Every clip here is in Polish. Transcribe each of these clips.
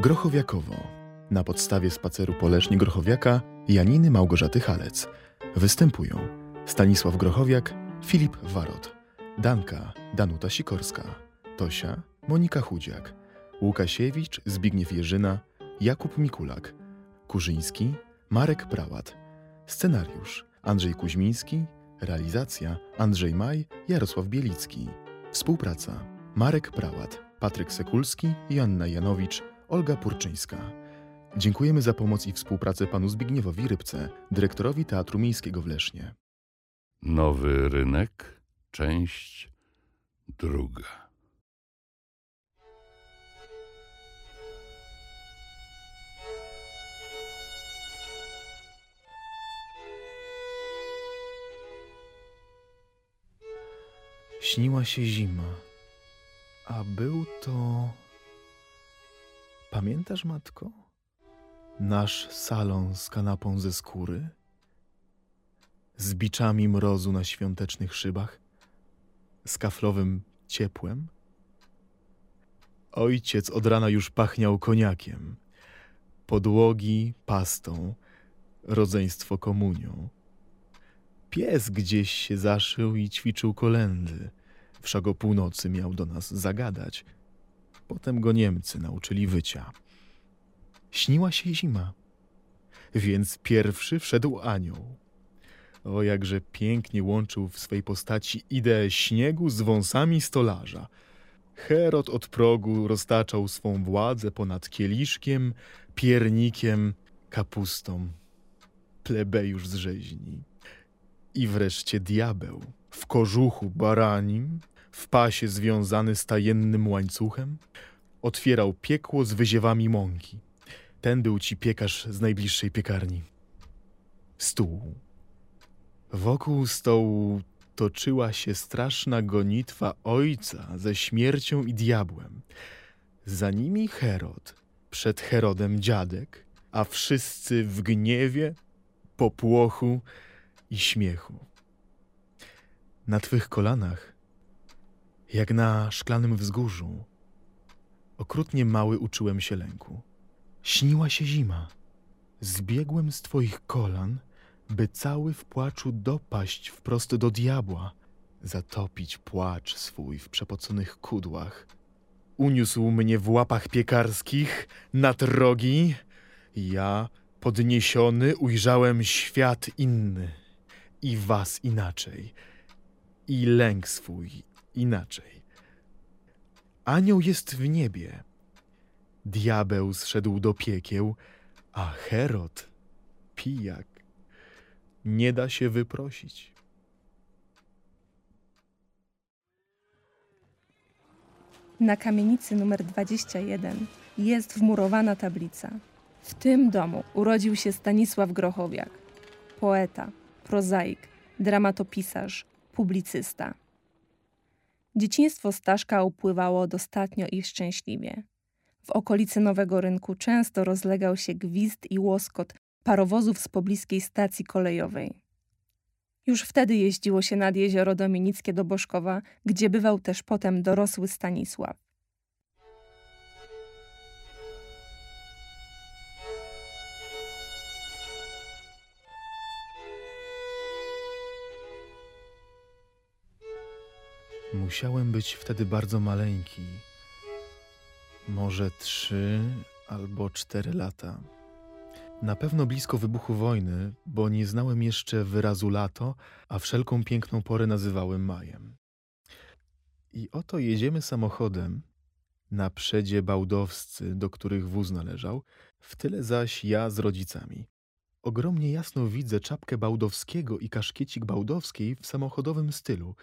Grochowiakowo. Na podstawie spaceru po Grochowiaka Janiny Małgorzaty Halec. Występują Stanisław Grochowiak, Filip Warot, Danka Danuta Sikorska, Tosia Monika Chudziak, Łukasiewicz Zbigniew Jerzyna, Jakub Mikulak, Kurzyński Marek Prałat, Scenariusz Andrzej Kuźmiński, realizacja Andrzej Maj, Jarosław Bielicki. Współpraca Marek Prałat, Patryk Sekulski, Joanna Janowicz, Olga Purczyńska. Dziękujemy za pomoc i współpracę panu Zbigniewowi Rybce, dyrektorowi Teatru Miejskiego w Lesznie. Nowy rynek, część druga. Śniła się zima, a był to. Pamiętasz, matko? Nasz salon z kanapą ze skóry? Z biczami mrozu na świątecznych szybach? Z kaflowym ciepłem? Ojciec od rana już pachniał koniakiem, podłogi pastą, rodzeństwo komunią. Pies gdzieś się zaszył i ćwiczył kolendy. Wszak o północy miał do nas zagadać. Potem go Niemcy nauczyli wycia. Śniła się zima, więc pierwszy wszedł anioł. O, jakże pięknie łączył w swej postaci ideę śniegu z wąsami stolarza. Herod od progu roztaczał swą władzę ponad kieliszkiem, piernikiem, kapustą. Plebejusz z rzeźni. I wreszcie diabeł w kożuchu baranim, w pasie związany z tajemnym łańcuchem, otwierał piekło z wyziewami mąki. Ten był ci piekarz z najbliższej piekarni. Stół. Wokół stołu toczyła się straszna gonitwa ojca ze śmiercią i diabłem. Za nimi Herod, przed Herodem dziadek, a wszyscy w gniewie, popłochu i śmiechu. Na twych kolanach, jak na szklanym wzgórzu, okrutnie mały uczyłem się lęku. Śniła się zima. Zbiegłem z twoich kolan, by cały w płaczu dopaść wprost do diabła, zatopić płacz swój w przepoconych kudłach. Uniósł mnie w łapach piekarskich nad rogi. Ja, podniesiony, ujrzałem świat inny i was inaczej, i lęk swój inaczej. Anioł jest w niebie, diabeł zszedł do piekieł, a Herod, pijak, nie da się wyprosić. Na kamienicy numer 21 jest wmurowana tablica. W tym domu urodził się Stanisław Grochowiak, poeta, prozaik, dramatopisarz, publicysta. Dzieciństwo Staszka upływało dostatnio i szczęśliwie. W okolicy Nowego Rynku często rozlegał się gwizd i łoskot parowozów z pobliskiej stacji kolejowej. Już wtedy jeździło się nad jezioro Dominickie do Boszkowa, gdzie bywał też potem dorosły Stanisław. Musiałem być wtedy bardzo maleńki. Może trzy albo cztery lata. Na pewno blisko wybuchu wojny, bo nie znałem jeszcze wyrazu lato, a wszelką piękną porę nazywałem majem. I oto jedziemy samochodem, na przedzie bałdowscy, do których wóz należał, w tyle zaś ja z rodzicami. Ogromnie jasno widzę czapkę bałdowskiego i kaszkiecik bałdowskiej w samochodowym stylu.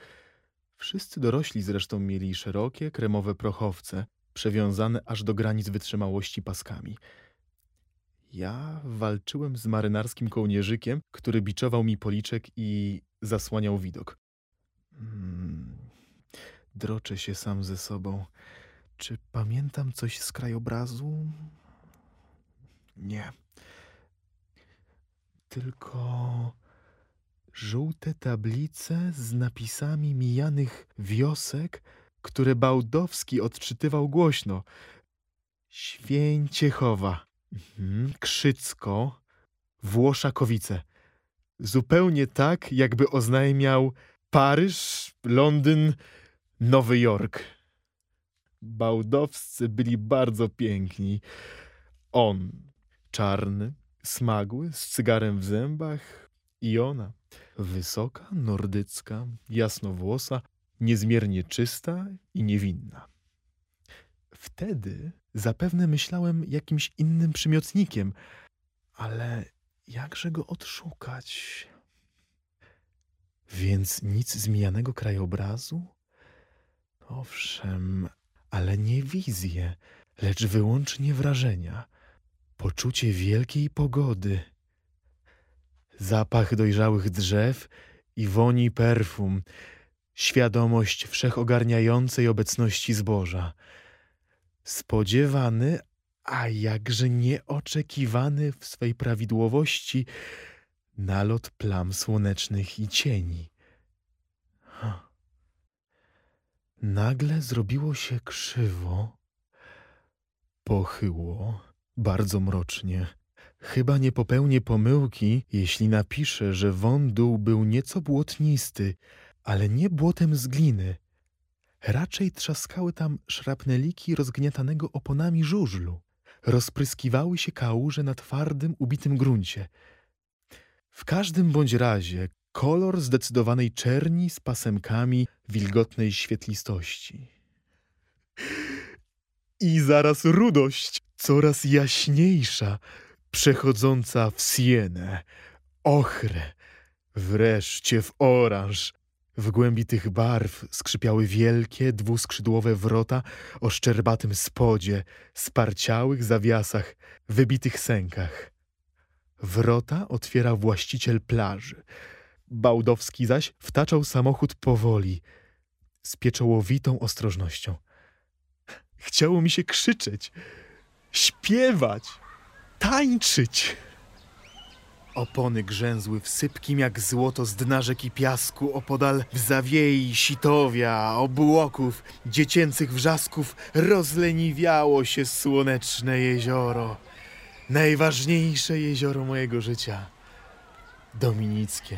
Wszyscy dorośli zresztą mieli szerokie, kremowe prochowce, przewiązane aż do granic wytrzymałości paskami. Ja walczyłem z marynarskim kołnierzykiem, który biczował mi policzek i zasłaniał widok. Hmm. Droczę się sam ze sobą. Czy pamiętam coś z krajobrazu? Nie. Tylko żółte tablice z napisami mijanych wiosek, które Bałdowski odczytywał głośno. Święciechowa, mhm. Krzycko, Włoszakowice. Zupełnie tak, jakby oznajmiał Paryż, Londyn, Nowy Jork. Bałdowscy byli bardzo piękni. On, czarny, smagły, z cygarem w zębach i ona, wysoka, nordycka, jasnowłosa, niezmiernie czysta i niewinna. Wtedy zapewne myślałem jakimś innym przymiotnikiem, ale jakże go odszukać? Więc nic zmijanego krajobrazu? Owszem, ale nie wizje, lecz wyłącznie wrażenia, poczucie wielkiej pogody, zapach dojrzałych drzew i woni perfum, świadomość wszechogarniającej obecności zboża. Spodziewany, a jakże nieoczekiwany w swej prawidłowości nalot plam słonecznych i cieni. Nagle zrobiło się krzywo, pochyło, bardzo mrocznie. Chyba nie popełnię pomyłki, jeśli napiszę, że wądół był nieco błotnisty, ale nie błotem z gliny. Raczej trzaskały tam szrapneliki rozgniatanego oponami żużlu. Rozpryskiwały się kałuże na twardym, ubitym gruncie. W każdym bądź razie kolor zdecydowanej czerni z pasemkami wilgotnej świetlistości. I zaraz rudość, coraz jaśniejsza, przechodząca w sienę, ochrę, wreszcie w oranż. W głębi tych barw skrzypiały wielkie, dwuskrzydłowe wrota o szczerbatym spodzie, sparciałych zawiasach, wybitych sękach. Wrota otwierał właściciel plaży. Bałdowski zaś wtaczał samochód powoli, z pieczołowitą ostrożnością. Chciało mi się krzyczeć, śpiewać, tańczyć. Opony grzęzły w sypkim jak złoto z dna rzeki piasku opodal w zawiei sitowia, obłoków, dziecięcych wrzasków rozleniwiało się słoneczne jezioro. Najważniejsze jezioro mojego życia. Dominickie.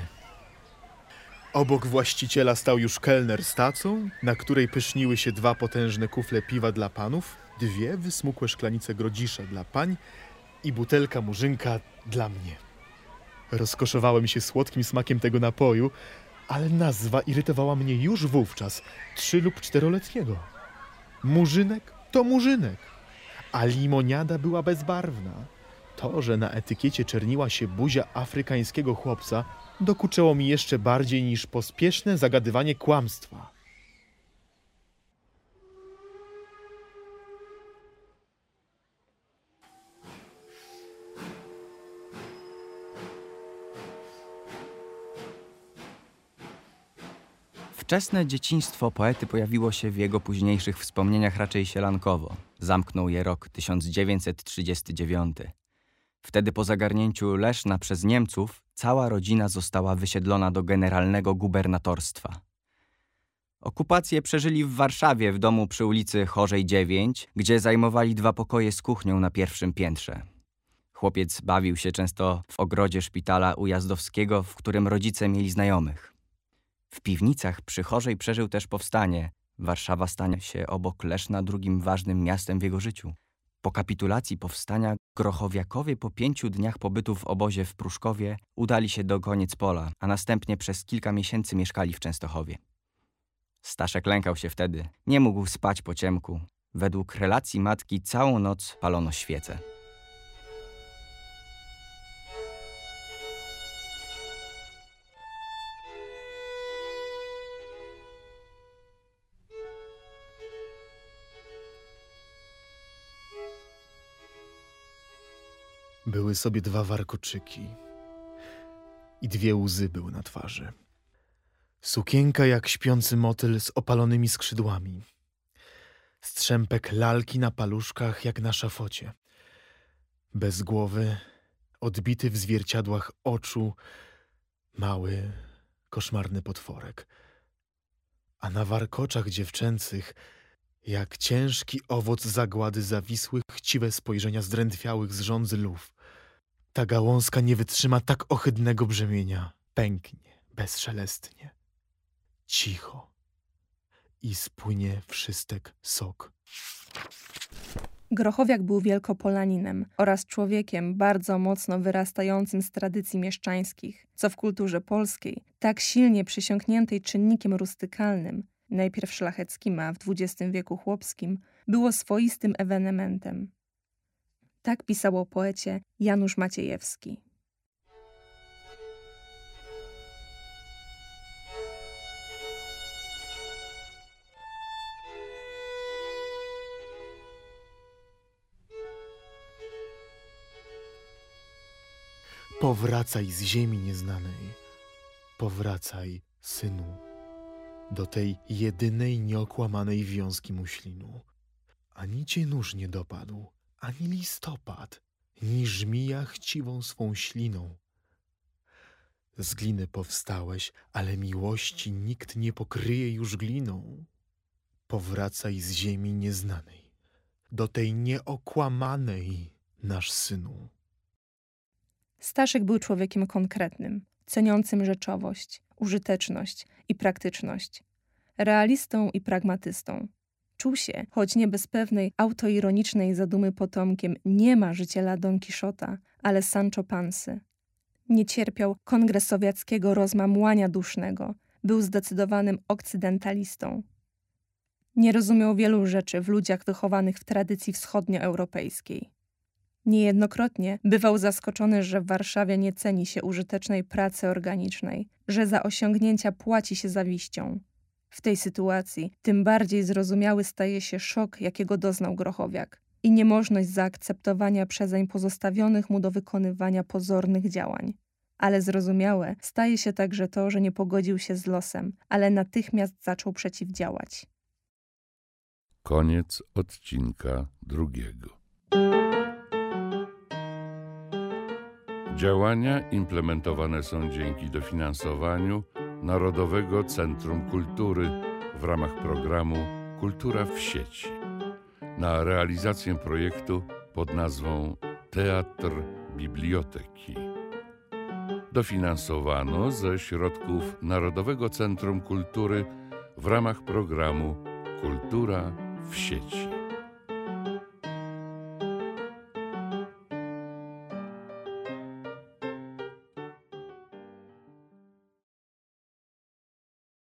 Obok właściciela stał już kelner z tacą, na której pyszniły się dwa potężne kufle piwa dla panów, dwie wysmukłe szklanice grodzisza dla pań i butelka murzynka dla mnie. Rozkoszowałem się słodkim smakiem tego napoju, ale nazwa irytowała mnie już wówczas, trzy lub czteroletniego. Murzynek to murzynek, a limoniada była bezbarwna. To, że na etykiecie czerniła się buzia afrykańskiego chłopca, dokuczyło mi jeszcze bardziej niż pospieszne zagadywanie kłamstwa. Wczesne dzieciństwo poety pojawiło się w jego późniejszych wspomnieniach raczej sielankowo. Zamknął je rok 1939. Wtedy po zagarnięciu Leszna przez Niemców cała rodzina została wysiedlona do generalnego gubernatorstwa. Okupację przeżyli w Warszawie w domu przy ulicy Chorzej 9, gdzie zajmowali dwa pokoje z kuchnią na pierwszym piętrze. Chłopiec bawił się często w ogrodzie szpitala Ujazdowskiego, w którym rodzice mieli znajomych. W piwnicach przy Chorzej przeżył też powstanie. Warszawa stanie się obok Leszna drugim ważnym miastem w jego życiu. Po kapitulacji powstania Grochowiakowie po pięciu dniach pobytu w obozie w Pruszkowie udali się do koniec pola, a następnie przez kilka miesięcy mieszkali w Częstochowie. Staszek lękał się wtedy, nie mógł spać po ciemku. Według relacji matki całą noc palono świece. Były sobie dwa warkoczyki i dwie łzy były na twarzy. Sukienka jak śpiący motyl z opalonymi skrzydłami. Strzępek lalki na paluszkach jak na szafocie. Bez głowy, odbity w zwierciadłach oczu, mały, koszmarny potworek. A na warkoczach dziewczęcych Jak ciężki owoc zagłady zawisłych, chciwe spojrzenia zdrętwiałych z rządzy lów. Ta gałązka nie wytrzyma tak ohydnego brzemienia. Pęknie bezszelestnie, cicho i spłynie wszystek sok. Grochowiak był wielkopolaninem oraz człowiekiem bardzo mocno wyrastającym z tradycji mieszczańskich, co w kulturze polskiej, tak silnie przysiągniętej czynnikiem rustykalnym, najpierw szlacheckim, a w XX wieku chłopskim, było swoistym ewenementem. Tak pisał o poecie Janusz Maciejewski. Powracaj z ziemi nieznanej, powracaj, synu, do tej jedynej nieokłamanej wiązki muślinu. Ani cię nóż nie dopadł, ani listopad, ni żmija chciwą swą śliną. Z gliny powstałeś, ale miłości nikt nie pokryje już gliną. Powracaj z ziemi nieznanej, do tej nieokłamanej, nasz synu. Staszek był człowiekiem konkretnym, ceniącym rzeczowość, użyteczność i praktyczność, realistą i pragmatystą. Czuł się, choć nie bez pewnej autoironicznej zadumy potomkiem nie ma życiela Don Quixota, ale Sancho Pansy. Nie cierpiał kongresowiackiego rozmamłania dusznego, był zdecydowanym okcydentalistą. Nie rozumiał wielu rzeczy w ludziach wychowanych w tradycji wschodnioeuropejskiej. Niejednokrotnie bywał zaskoczony, że w Warszawie nie ceni się użytecznej pracy organicznej, że za osiągnięcia płaci się zawiścią. W tej sytuacji tym bardziej zrozumiały staje się szok, jakiego doznał Grochowiak i niemożność zaakceptowania przezeń pozostawionych mu do wykonywania pozornych działań. Ale zrozumiałe staje się także to, że nie pogodził się z losem, ale natychmiast zaczął przeciwdziałać. Koniec odcinka drugiego. Działania implementowane są dzięki dofinansowaniu Narodowego Centrum Kultury w ramach programu Kultura w sieci. Na realizację projektu pod nazwą Teatr Biblioteki. Dofinansowano ze środków Narodowego Centrum Kultury w ramach programu Kultura w sieci.